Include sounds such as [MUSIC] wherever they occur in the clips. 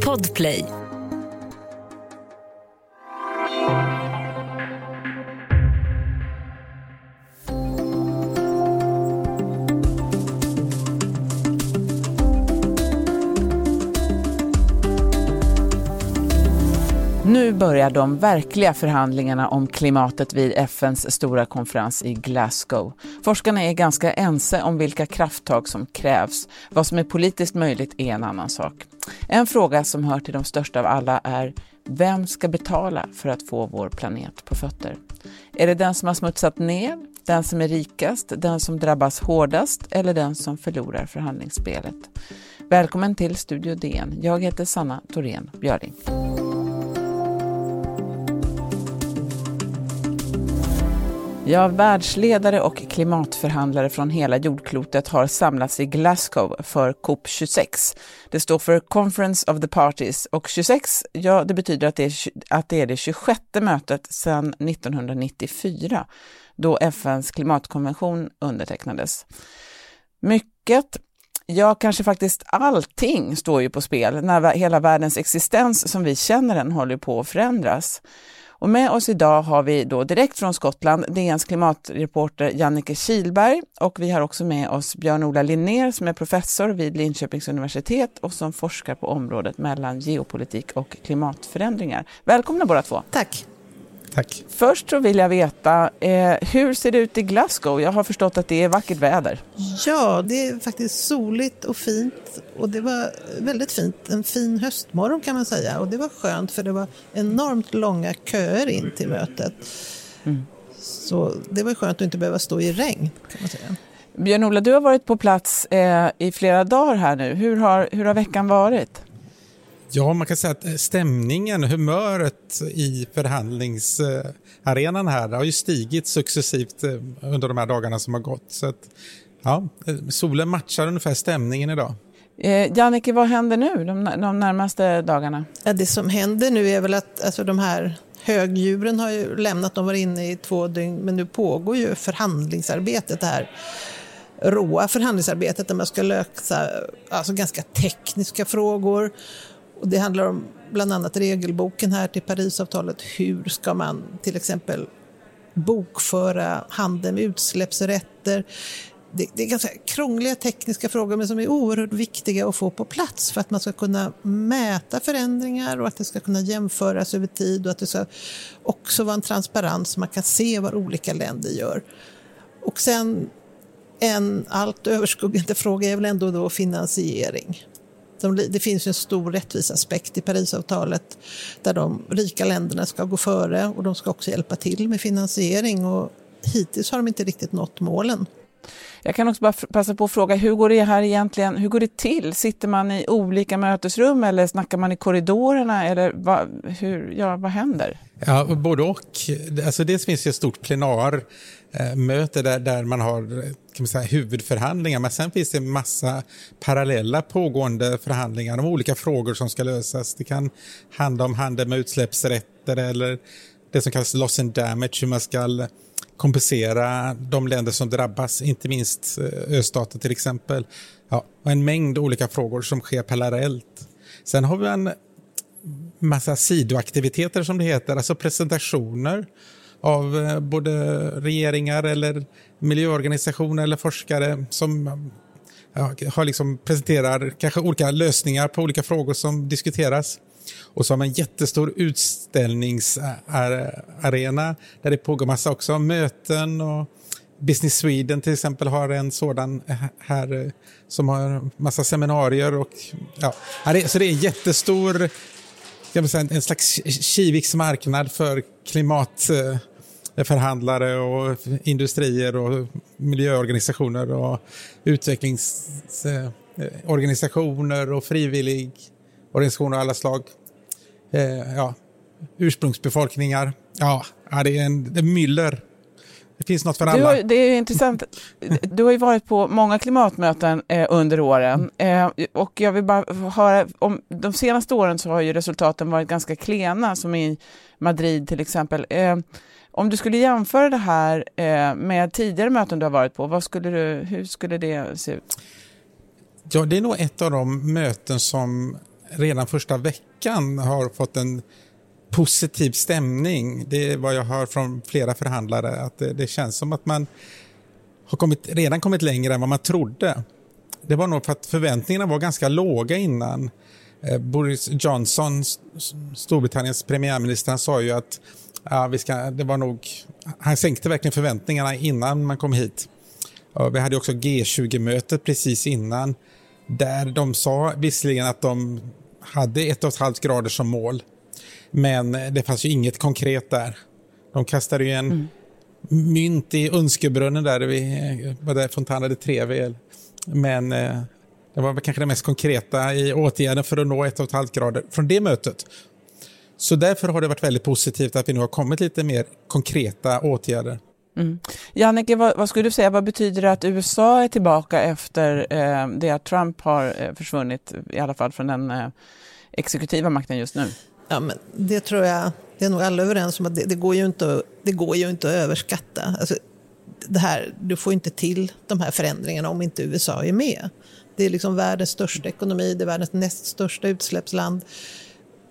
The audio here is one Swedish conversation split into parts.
Podplay. Börjar de verkliga förhandlingarna om klimatet vid FNs stora konferens i Glasgow. Forskarna är ganska ense om vilka krafttag som krävs. Vad som är politiskt möjligt är en annan sak. En fråga som hör till de största av alla är vem ska betala för att få vår planet på fötter? Är det den som har smutsat ner, den som är rikast, den som drabbas hårdast eller den som förlorar förhandlingsspelet? Välkommen till Studio DN. Jag heter Sanna Thorén Björling. Ja, världsledare och klimatförhandlare från hela jordklotet har samlats i Glasgow för COP26. Det står för Conference of the Parties och 26, ja det betyder att det är, att det, är det 26 mötet sedan 1994 då FNs klimatkonvention undertecknades. Mycket Ja, kanske faktiskt allting står ju på spel när hela världens existens som vi känner den håller på att förändras. Och med oss idag har vi då direkt från Skottland DNs klimatreporter Jannike Kilberg och vi har också med oss Björn-Ola Linnér som är professor vid Linköpings universitet och som forskar på området mellan geopolitik och klimatförändringar. Välkomna båda två. Tack. Tack. Först så vill jag veta, eh, hur ser det ut i Glasgow? Jag har förstått att det är vackert väder. Ja, det är faktiskt soligt och fint. Och det var väldigt fint. En fin höstmorgon kan man säga. Och det var skönt för det var enormt långa köer in till mötet. Mm. Så det var skönt att inte behöva stå i regn kan man säga. Björn-Ola, du har varit på plats eh, i flera dagar här nu. Hur har, hur har veckan varit? Ja, man kan säga att eh, stämningen, humöret i förhandlingsarenan här har ju stigit successivt eh, under de här dagarna som har gått. Så att, ja, eh, solen matchar ungefär stämningen idag. Eh, Jannike, vad händer nu de, de närmaste dagarna? Ja, det som händer nu är väl att alltså, de här högdjuren har ju lämnat, de var inne i två dygn, men nu pågår ju förhandlingsarbetet, det här råa förhandlingsarbetet där man ska lösa alltså, ganska tekniska frågor och det handlar om bland annat regelboken här till Parisavtalet. Hur ska man till exempel bokföra handeln med utsläppsrätter? Det, det, är ganska krångliga tekniska frågor men som är oerhört viktiga att få på plats för att man ska kunna mäta förändringar och att det ska kunna jämföras över tid och att det ska också vara en transparens så man kan se vad olika länder gör. Och sen en allt överskuggande fråga är väl ändå då finansiering. Det finns en stor rättvisaspekt i Parisavtalet där de rika länderna ska gå före och de ska också hjälpa till med finansiering och hittills har de inte riktigt nått målen. Jag kan också bara passa på att fråga, hur går det här egentligen, hur går det till? Sitter man i olika mötesrum eller snackar man i korridorerna eller vad, hur, ja, vad händer? Ja, både och. Alltså dels finns det ett stort plenarmöte eh, där, där man har kan man säga, huvudförhandlingar, men sen finns det en massa parallella pågående förhandlingar om olika frågor som ska lösas. Det kan handla om handel med utsläppsrätter eller det som kallas loss and damage, hur man ska kompensera de länder som drabbas, inte minst eh, östater till exempel. Ja, och en mängd olika frågor som sker parallellt. Sen har vi en massa sidoaktiviteter som det heter, alltså presentationer av eh, både regeringar eller miljöorganisationer eller forskare som ja, har liksom presenterar kanske olika lösningar på olika frågor som diskuteras. Och så har man en jättestor utställningsarena där det pågår massa också. Möten och Business Sweden till exempel har en sådan här eh, som har massa seminarier och ja, så det är en jättestor, jag säga, en slags Kiviks marknad för klimatförhandlare eh, och industrier och miljöorganisationer och utvecklingsorganisationer eh, och frivillig frivilligorganisationer av alla slag eh, ja, ursprungsbefolkningar. Ja, det är en det är myller. Det finns något för alla. Har, det är intressant. Du har ju varit på många klimatmöten eh, under åren. Eh, och jag vill bara höra, om de senaste åren så har ju resultaten varit ganska klena, som i Madrid till exempel. Eh, om du skulle jämföra det här eh, med tidigare möten du har varit på, skulle du, hur skulle det se ut? Ja, det är nog ett av de möten som redan första veckan har fått en positiv stämning. Det är vad jag hör från flera förhandlare, att det, det känns som att man har kommit, redan kommit längre än vad man trodde. Det var nog för att förväntningarna var ganska låga innan. Eh, Boris Johnson, Storbritanniens premiärminister, han sa ju att ja, vi ska, det var nog, han sänkte verkligen förväntningarna innan man kom hit. Vi hade också G20-mötet precis innan där de sa visserligen att de hade ett och ett halvt grader som mål men det fanns ju inget konkret där. De kastade ju en mm. mynt i önskebrunnen där vid eh, Fontana de Trevi. Men eh, det var kanske det mest konkreta i åtgärden för att nå ett och ett halvt grader från det mötet. Så därför har det varit väldigt positivt att vi nu har kommit lite mer konkreta åtgärder. Mm. Jannike, vad, vad, skulle du säga, vad betyder det att USA är tillbaka efter eh, det att Trump har eh, försvunnit, i alla fall från den eh, exekutiva makten just nu? Ja, men det tror jag, det är nog alla överens om att det, det går, ju inte, det går ju inte att överskatta. Alltså, det här, du får inte till de här förändringarna om inte USA är med. Det är liksom världens största ekonomi, det är världens näst största utsläppsland.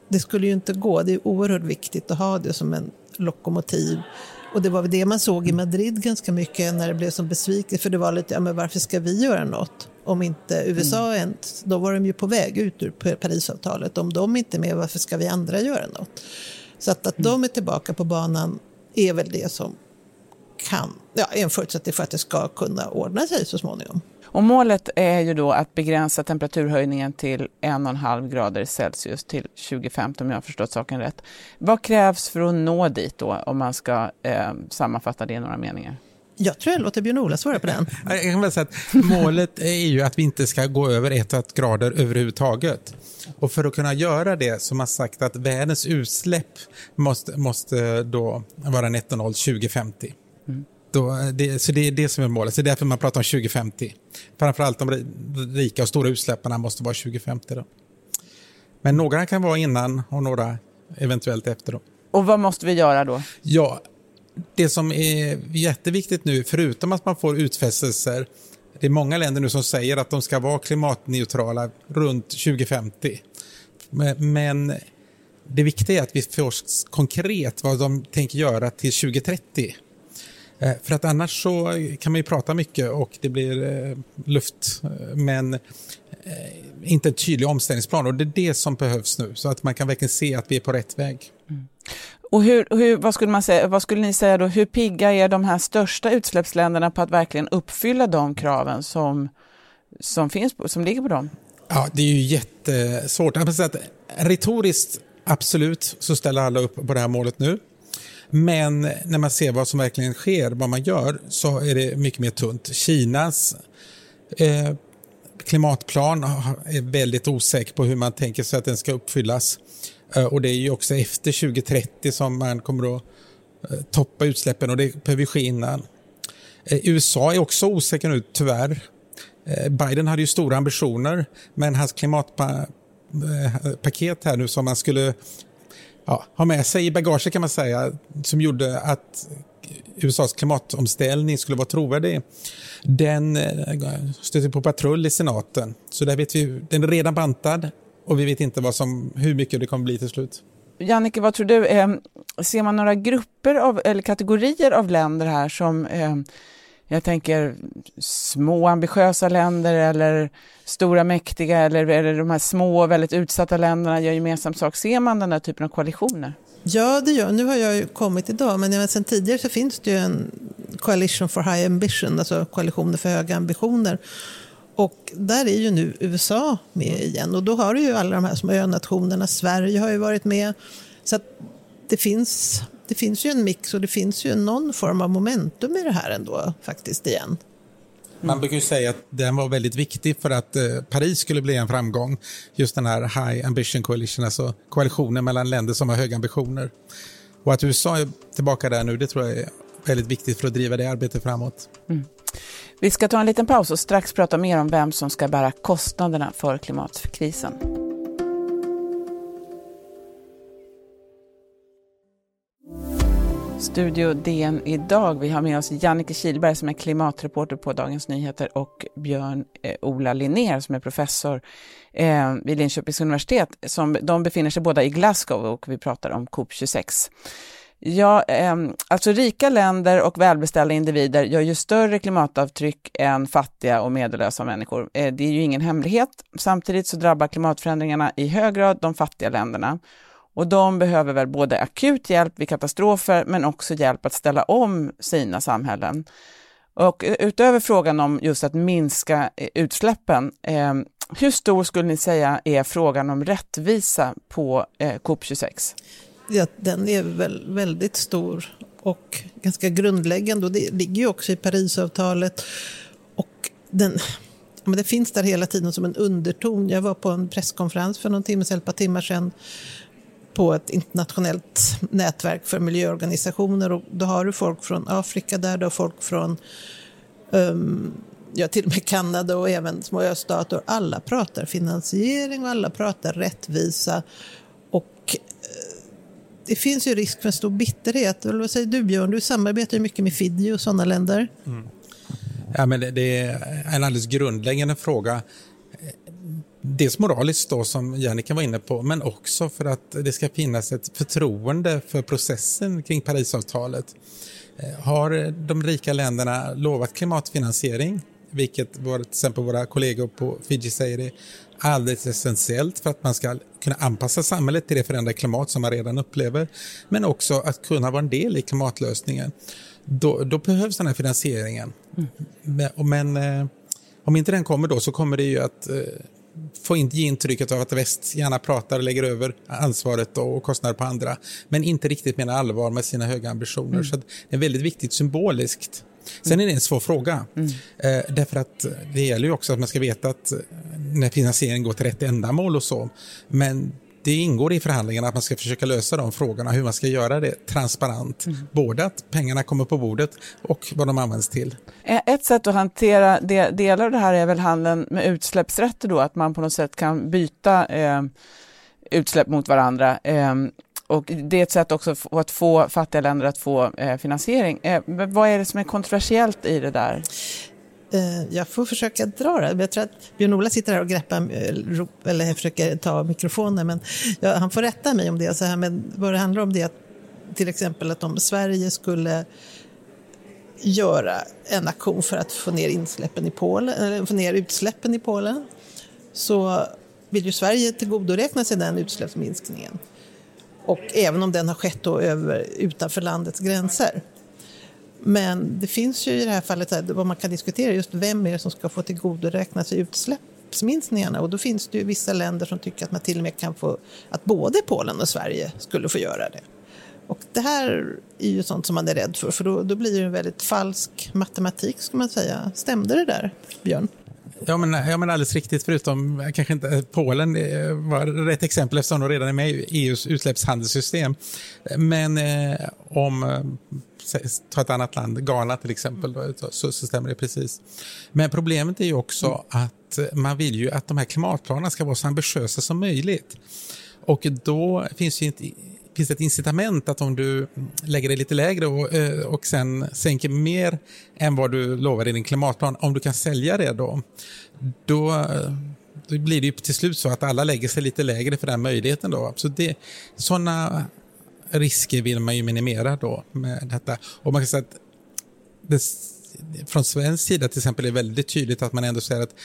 Det skulle ju inte gå. Det är oerhört viktigt att ha det som en lokomotiv. Och det var väl det man såg i Madrid ganska mycket när det blev som besvikelse. För det var lite, ja men varför ska vi göra något? Om inte USA mm. ens, då var de ju på väg ut ur Parisavtalet. Om de inte är med, varför ska vi andra göra något? Så att, att mm. de är tillbaka på banan är väl det som kan, ja, är en förutsättning för att det ska kunna ordna sig så småningom. Och målet är ju då att begränsa temperaturhöjningen till 1,5 grader Celsius till 2050 om jag har förstått saken rätt. Vad krävs för att nå dit då om man ska eh, sammanfatta det i några meningar? Jag tror jag låter Björn-Ola svara på den. [LAUGHS] Jag kan väl säga att målet är ju att vi inte ska gå över 1 grader överhuvudtaget. Och för att kunna göra det så har man sagt att världens utsläpp måste, måste då vara netto noll 2050. Mm. Då, det, så det är det som är målet. Så det är därför man pratar om 2050. Framförallt de rika och stora utsläppen måste vara 2050. Då. Men några kan vara innan och några eventuellt efter. Då. Och vad måste vi göra då? Ja, det som är jätteviktigt nu, förutom att man får utfästelser, det är många länder nu som säger att de ska vara klimatneutrala runt 2050. Men det viktiga är att vi får konkret vad de tänker göra till 2030. Eh, för att annars så kan man ju prata mycket och det blir eh, luft, eh, men inte en tydlig omställningsplan. Och det är det som behövs nu, så att man kan verkligen se att vi är på rätt väg. Mm. Och hur, hur, vad, skulle man säga, vad skulle ni säga då, hur pigga är de här största utsläppsländerna på att verkligen uppfylla de kraven som, som, finns, som ligger på dem? Ja, det är ju jättesvårt. Jag säga att retoriskt, absolut, så ställer alla upp på det här målet nu. Men när man ser vad som verkligen sker, vad man gör, så är det mycket mer tunt. Kinas eh, klimatplan är väldigt osäker på hur man tänker sig att den ska uppfyllas. Eh, och det är ju också efter 2030 som man kommer att eh, toppa utsläppen och det behöver ske innan. Eh, USA är också osäker nu, tyvärr. Eh, Biden hade ju stora ambitioner, men hans klimatpaket eh, här nu som man skulle ja, ha med sig i bagaget kan man säga, som gjorde att USAs klimatomställning skulle vara trovärdig, den stötte på patrull i senaten. Så där vet vi, den är redan bantad och vi vet inte vad som, hur mycket det kommer bli till slut. Jannike, vad tror du? Eh, ser man några grupper av, eller kategorier av länder här som eh, jag tänker små ambitiösa länder eller stora mäktiga eller, eller de här små väldigt utsatta länderna gör gemensam sak. Ser man den här typen av koalitioner? Ja, det gör Nu har jag ju kommit idag, men sen tidigare så finns det ju en Coalition for High Ambition, alltså koalitioner för höga ambitioner. Och där är ju nu USA med igen och då har du ju alla de här små önationerna. Sverige har ju varit med. Så det finns, det finns ju en mix och det finns ju någon form av momentum i det här ändå faktiskt igen. Man brukar ju säga att den var väldigt viktig för att eh, Paris skulle bli en framgång. Just den här High Ambition Coalition, alltså koalitionen mellan länder som har höga ambitioner. Och att USA är tillbaka där nu, det tror jag är väldigt viktigt för att driva det arbetet framåt. Mm. Vi ska ta en liten paus och strax prata mer om vem som ska bära kostnaderna för klimatkrisen. Studio DN idag. Vi har med oss Jannike Kilberg som är klimatreporter på Dagens Nyheter och Björn eh, Ola Linnér som är professor eh, vid Linköpings universitet. Som, de befinner sig båda i Glasgow och vi pratar om COP26. Ja, eh, alltså rika länder och välbeställda individer gör ju större klimatavtryck än fattiga och medellösa människor. Eh, det är ju ingen hemlighet. Samtidigt så drabbar klimatförändringarna i hög grad de fattiga länderna. Och de behöver väl både akut hjälp vid katastrofer men också hjälp att ställa om sina samhällen. Och utöver frågan om just att minska eh, utsläppen, eh, hur stor skulle ni säga är frågan om rättvisa på eh, COP26? Ja, den är väl väldigt stor och ganska grundläggande och det ligger ju också i Parisavtalet. Och den, men det finns där hela tiden som en underton. Jag var på en presskonferens för någon timme, ett par timmar sedan på ett internationellt nätverk för miljöorganisationer. Och då har du folk från Afrika där, du har folk från um, ja, till och med Kanada och även små öststater. Alla pratar finansiering och alla pratar rättvisa. Och eh, det finns ju risk för en stor bitterhet. Vad säger du Björn? Du samarbetar ju mycket med Fiji och sådana länder. Mm. Ja, men det är en alldeles grundläggande fråga dels moraliskt då som Jannica var inne på, men också för att det ska finnas ett förtroende för processen kring Parisavtalet. Eh, har de rika länderna lovat klimatfinansiering, vilket till exempel våra kollegor på Fiji säger är alldeles essentiellt för att man ska kunna anpassa samhället till det förändrade klimat som man redan upplever, men också att kunna vara en del i klimatlösningen. Då, då behövs den här finansieringen. Mm. Men, men eh, om inte den kommer då så kommer det ju att eh, få in, ge intrycket av att väst gärna pratar och lägger över ansvaret och kostnader på andra, men inte riktigt menar allvar med sina höga ambitioner. Mm. Så det är väldigt viktigt symboliskt. Sen är det en svår fråga, mm. eh, därför att det gäller ju också att man ska veta att när finansieringen går till rätt ändamål och så, men det ingår i förhandlingarna att man ska försöka lösa de frågorna, hur man ska göra det transparent. Mm. Både att pengarna kommer på bordet och vad de används till. Ett sätt att hantera det, delar av det här är väl handeln med utsläppsrätter då, att man på något sätt kan byta eh, utsläpp mot varandra. Eh, och det är ett sätt också att få fattiga länder att få eh, finansiering. Eh, vad är det som är kontroversiellt i det där? Eh, jag får försöka dra det. Jag tror att Björn-Ola sitter här och greppar, eh, eller försöker ta mikrofonen, men jag, han får rätta mig om det. Så här, men vad det handlar om det är att till exempel att om Sverige skulle göra en aktion för att få ner, insläppen i Polen, eller få ner utsläppen i Polen så vill ju Sverige tillgodoräkna sig den utsläppsminskningen. Och även om den har skett då över, utanför landets gränser. Men det finns ju i det här fallet vad man kan diskutera just vem är det som ska få tillgodoräkna sig utsläppsminskningarna och då finns det ju vissa länder som tycker att man till och med kan få att både Polen och Sverige skulle få göra det. Och det här är ju sånt som man är rädd för, för då, då blir det en väldigt falsk matematik, ska man säga. Stämde det där, Björn? Ja men, ja, men alldeles riktigt, förutom eh, kanske inte eh, Polen eh, var rätt exempel eftersom de redan är med i EUs utsläppshandelssystem. Men eh, om ta ett annat land, Ghana till exempel, då, så, så, stämmer det precis. Men problemet är ju också mm. att man vill ju att de här klimatplanerna ska vara så ambitiösa som möjligt. Och då finns ju inte finns det ett incitament att om du lägger dig lite lägre och, eh, och sen sänker mer än vad du lovar i din klimatplan, om du kan sälja det då, då, eh, då blir det ju till slut så att alla lägger sig lite lägre för den möjligheten. Då. Så det, sådana risker vill man ju minimera då med detta. Och man kan säga att det, från svensk sida till exempel är det väldigt tydligt att man ändå säger att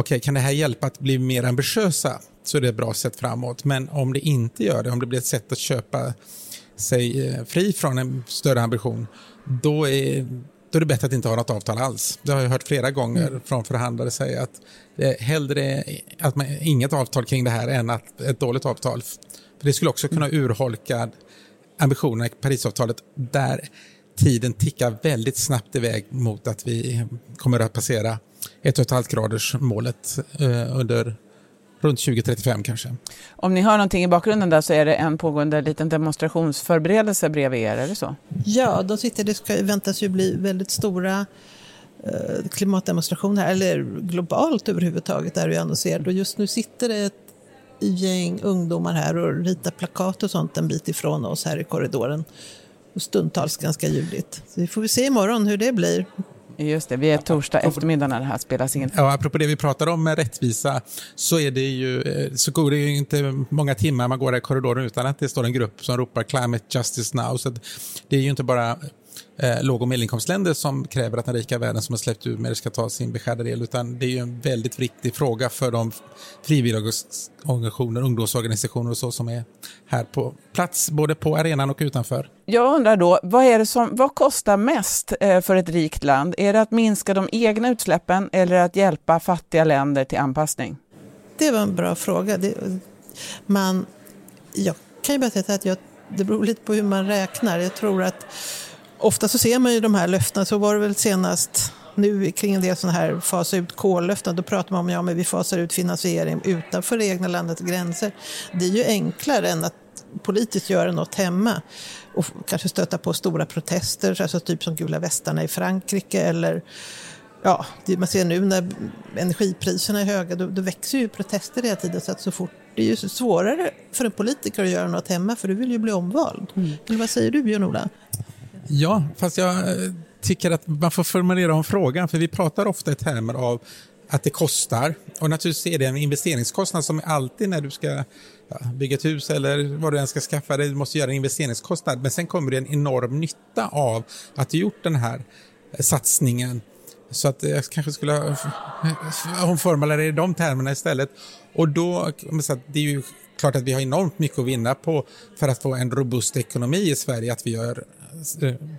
okay, kan det här hjälpa att bli mer ambitiösa så är det ett bra sätt framåt. Men om det inte gör det, om det blir ett sätt att köpa sig eh, fri från en större ambition, då är, då är det bättre att inte ha något avtal alls. Det har jag hört flera gånger mm. från förhandlare säga att det är hellre att man, inget avtal kring det här än att ett dåligt avtal. För det skulle också kunna urholka ambitionerna i Parisavtalet där tiden tickar väldigt snabbt iväg mot att vi kommer att passera 1,5 graders målet eh, under runt 2035 kanske. Om ni hör någonting i bakgrunden där så är det en pågående liten demonstrationsförberedelse bredvid er, är det så? Ja, de sitter, det ska, väntas ju bli väldigt stora eh, klimatdemonstrationer, eller globalt överhuvudtaget, är det annonserat. Och just nu sitter det ett gäng ungdomar här och ritar plakat och sånt en bit ifrån oss här i korridoren. stundtals ganska ljudligt. Så vi får vi se imorgon hur det blir. Just det, vi är torsdag eftermiddag när det här spelas in. Ja, apropå det vi pratade om med rättvisa så, är det ju, eh, så går det ju inte många timmar man går i korridoren utan att det står en grupp som ropar Climate Justice Now. Så det är ju inte bara eh, låg och medelinkomstländer som kräver att den rika världen som har släppt ut mer ska ta sin beskärda del, utan det är ju en väldigt viktig fråga för de frivilligorganisationer, ungdomsorganisationer och så som är här på plats, både på arenan och utanför. Jag undrar då, vad, är det som, vad kostar mest eh, för ett rikt land? Är det att minska de egna utsläppen eller att hjälpa fattiga länder till anpassning? Det var en bra fråga. Det, man, jag kan ju bara säga att jag, det beror lite på hur man räknar. Jag tror att ofta så ser man ju de här löftena, så var det väl senast nu kring en del sådana här fasa ut kollöften, då pratar man om ja, men vi fasar ut finansiering utanför det egna landets gränser. Det är ju enklare än att politiskt göra något hemma och kanske stöta på stora protester, alltså typ som gula västarna i Frankrike eller ja, man ser nu när energipriserna är höga, då, då växer ju protester hela tiden. Så att så fort, det är ju svårare för en politiker att göra något hemma, för du vill ju bli omvald. Mm. Eller vad säger du, Björn-Ola? Ja, fast jag eh, tycker att man får formulera om frågan, för vi pratar ofta i termer av att det kostar. Och naturligtvis är det en investeringskostnad som alltid när du ska bygga ett hus eller vad du än ska skaffa dig, du måste göra en investeringskostnad. Men sen kommer det en enorm nytta av att du gjort den här satsningen. Så att jag kanske skulle eh, omformulera det i de termerna istället. Och då, det är ju klart att vi har enormt mycket att vinna på för att få en robust ekonomi i Sverige, att vi gör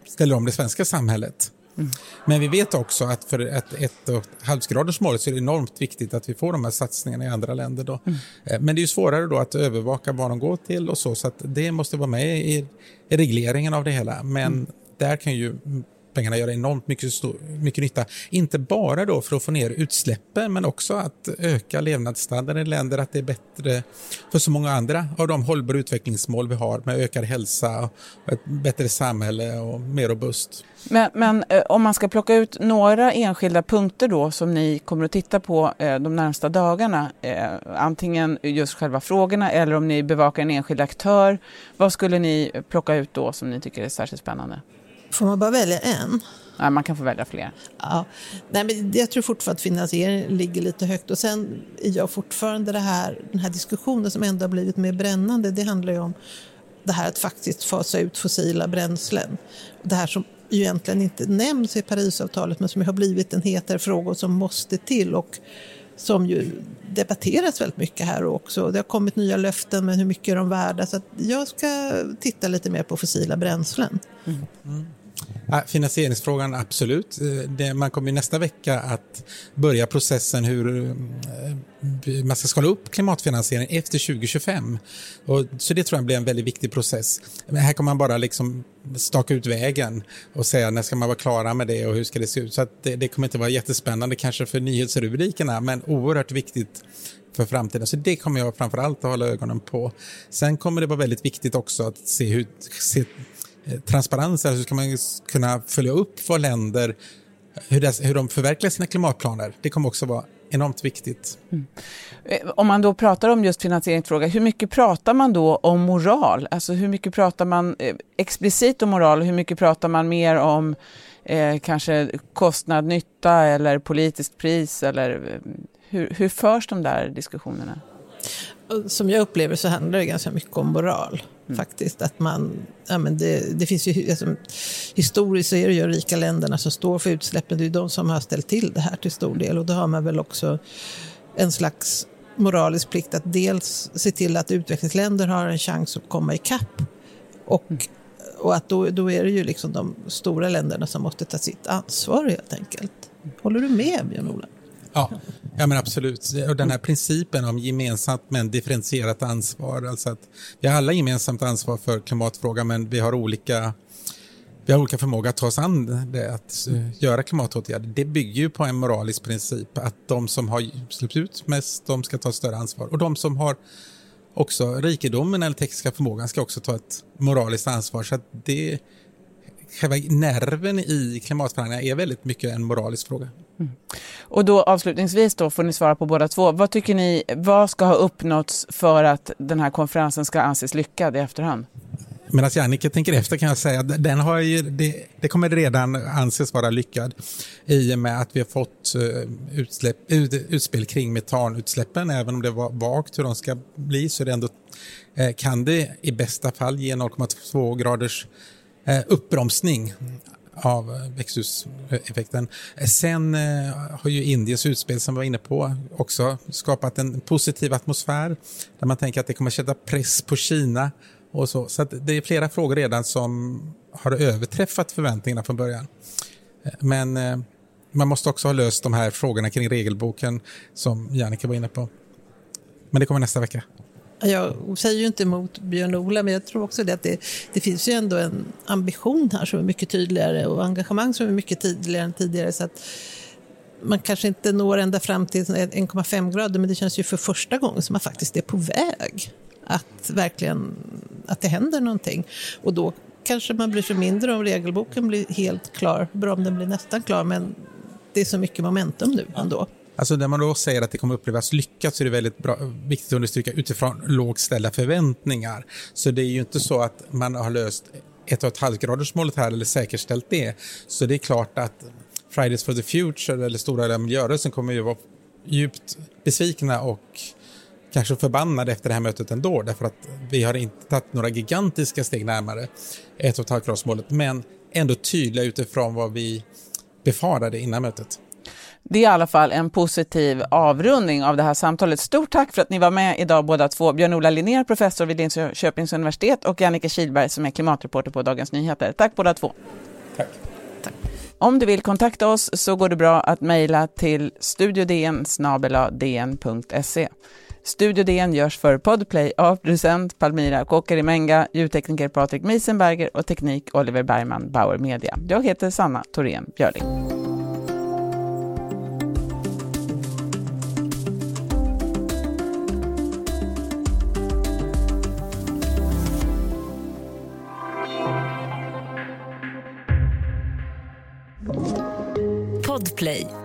ställer om det svenska samhället. Mm. Men vi vet också att för ett, ett och halvgradersmålet så är det enormt viktigt att vi får de här satsningarna i andra länder. Då. Mm. Eh, men det är svårare då att övervaka vad de går till och så, så att det måste vara med i, i regleringen av det hela. Men mm. där kan ju pengarna göra enormt mycket, stor, mycket nytta. Inte bara då för att få ner utsläppen men också att öka levnadsstandarden i länder, att det är bättre för så många andra av de hållbara utvecklingsmål vi har med ökad hälsa, ett bättre samhälle och mer robust. Men, men eh, om man ska plocka ut några enskilda punkter då som ni kommer att titta på eh, de närmsta dagarna, eh, antingen just själva frågorna eller om ni bevakar en enskild aktör, vad skulle ni plocka ut då som ni tycker är särskilt spännande? Får man bara välja en? Nej, man kan få välja fler. Ja. Nej, men jag tror fortfarande att finansieringen ligger lite högt. Och sen är jag fortfarande det här, den här diskussionen som ändå har blivit mer brännande. Det handlar ju om det här att faktiskt fasa ut fossila bränslen. Det här som ju egentligen inte nämns i Parisavtalet men som har blivit en hetare fråga och som måste till. Och som ju debatteras väldigt mycket här också. Det har kommit nya löften, men hur mycket är de värda? Så jag ska titta lite mer på fossila bränslen. Mm. Finansieringsfrågan, absolut. Eh, man kommer nästa vecka att börja processen hur eh, man ska skala upp klimatfinansiering efter 2025. Och, så det tror jag blir en väldigt viktig process. Men här kommer man bara liksom staka ut vägen och säga när ska man vara klara med det och hur ska det se ut. Så det, det kommer inte vara jättespännande kanske för nyhetsrubrikerna men oerhört viktigt för framtiden. Så det kommer jag framför allt att hålla ögonen på. Sen kommer det vara väldigt viktigt också att se hur se Eh, transparens, alltså, hur ska man kunna följa upp vad länder, hur, det, hur de förverkligar sina klimatplaner. Det kommer också vara enormt viktigt. Mm. Eh, om man då pratar om just finansieringsfråga, hur mycket pratar man då om moral? Alltså hur mycket pratar man eh, explicit om moral? Hur mycket pratar man mer om eh, kanske kostnad, nytta eller politiskt pris? Eller, hur, hur förs de där diskussionerna? Som jag upplever så handlar det ganska mycket om moral. Mm. Faktiskt att man, ja, men det, det finns ju, alltså, historiskt så är det ju rika länderna som står för utsläppen. Det är de som har ställt till det här till stor del. Och då har man väl också en slags moralisk plikt att dels se till att utvecklingsländer har en chans att komma ikapp. Och, mm. och att då, då är det ju liksom de stora länderna som måste ta sitt ansvar helt enkelt. Håller du med Björn-Ola? Ja, ja men absolut. Och den här principen om gemensamt men differentierat ansvar. Alltså att vi har alla gemensamt ansvar för klimatfrågan men vi har olika vi har olika förmåga att ta oss an det, att uh, göra klimatåtgärder. Det bygger ju på en moralisk princip att de som har släppt ut mest, de ska ta större ansvar. Och de som har också rikedomen eller tekniska förmågan ska också ta ett moraliskt ansvar. Så att det, själva nerven i klimatförhandlingarna är väldigt mycket en moralisk fråga. Mm. Och då avslutningsvis då får ni svara på båda två. Vad tycker ni, vad ska ha uppnåtts för att den här konferensen ska anses lyckad i efterhand? Medan Jannike tänker efter kan jag säga att den har ju, det, det kommer redan anses vara lyckad i och med att vi har fått uh, utsläpp, ut, utspel kring metanutsläppen. Även om det var vagt hur de ska bli så det ändå, uh, kan det i bästa fall ge 0,2 graders Eh, uppbromsning av eh, växthuseffekten. Eh, sen har ju Indiens utspel som vi var inne på också skapat en positiv atmosfär där man tänker att det kommer sätta press på Kina och så så det är flera frågor redan som har överträffat förväntningarna från början. Men man måste också ha löst de här frågorna kring regelboken som Jannica var inne på. Men det kommer nästa vecka. Jag säger ju inte emot Björn-Ola, men jag tror också det att det, det, finns ju ändå en ambition här som är mycket tydligare och engagemang som är mycket tydligare än tidigare. Så att man kanske inte når ända fram till 1,5 grader, men det känns ju för första gången som man faktiskt är på väg att verkligen att det händer någonting. Och då kanske man bryr sig mindre om regelboken blir helt klar, bra om den blir nästan klar, men det är så mycket momentum nu ändå. Alltså när man då säger att det kommer upplevas lyckat så är det väldigt bra, viktigt att understryka utifrån lågt ställda förväntningar. Så det är ju inte så att man har löst ett och ett halvt gradersmålet här eller säkerställt det. Så det är klart att Fridays for the Future eller stora miljörörelsen kommer ju vara djupt besvikna och kanske förbannade efter det här mötet ändå därför att vi har inte tagit några gigantiska steg närmare ett och ett halvt gradersmålet men ändå tydliga utifrån vad vi befarade innan mötet. Det är i alla fall en positiv avrundning av det här samtalet. Stort tack för att ni var med idag båda två. Björn-Ola Linnér, professor vid Linköpings universitet och Jannike Kihlberg som är klimatreporter på Dagens Nyheter. Tack båda två. Tack. tack. Om du vill kontakta oss så går det bra att mejla till studiodn Studio DN görs för Podplay av producent Palmira Kokarimenga, ljudtekniker Patrik Miesenberger och teknik Oliver Bergman, Bauer Media. Jag heter Sanna Thorén Björling. Podplay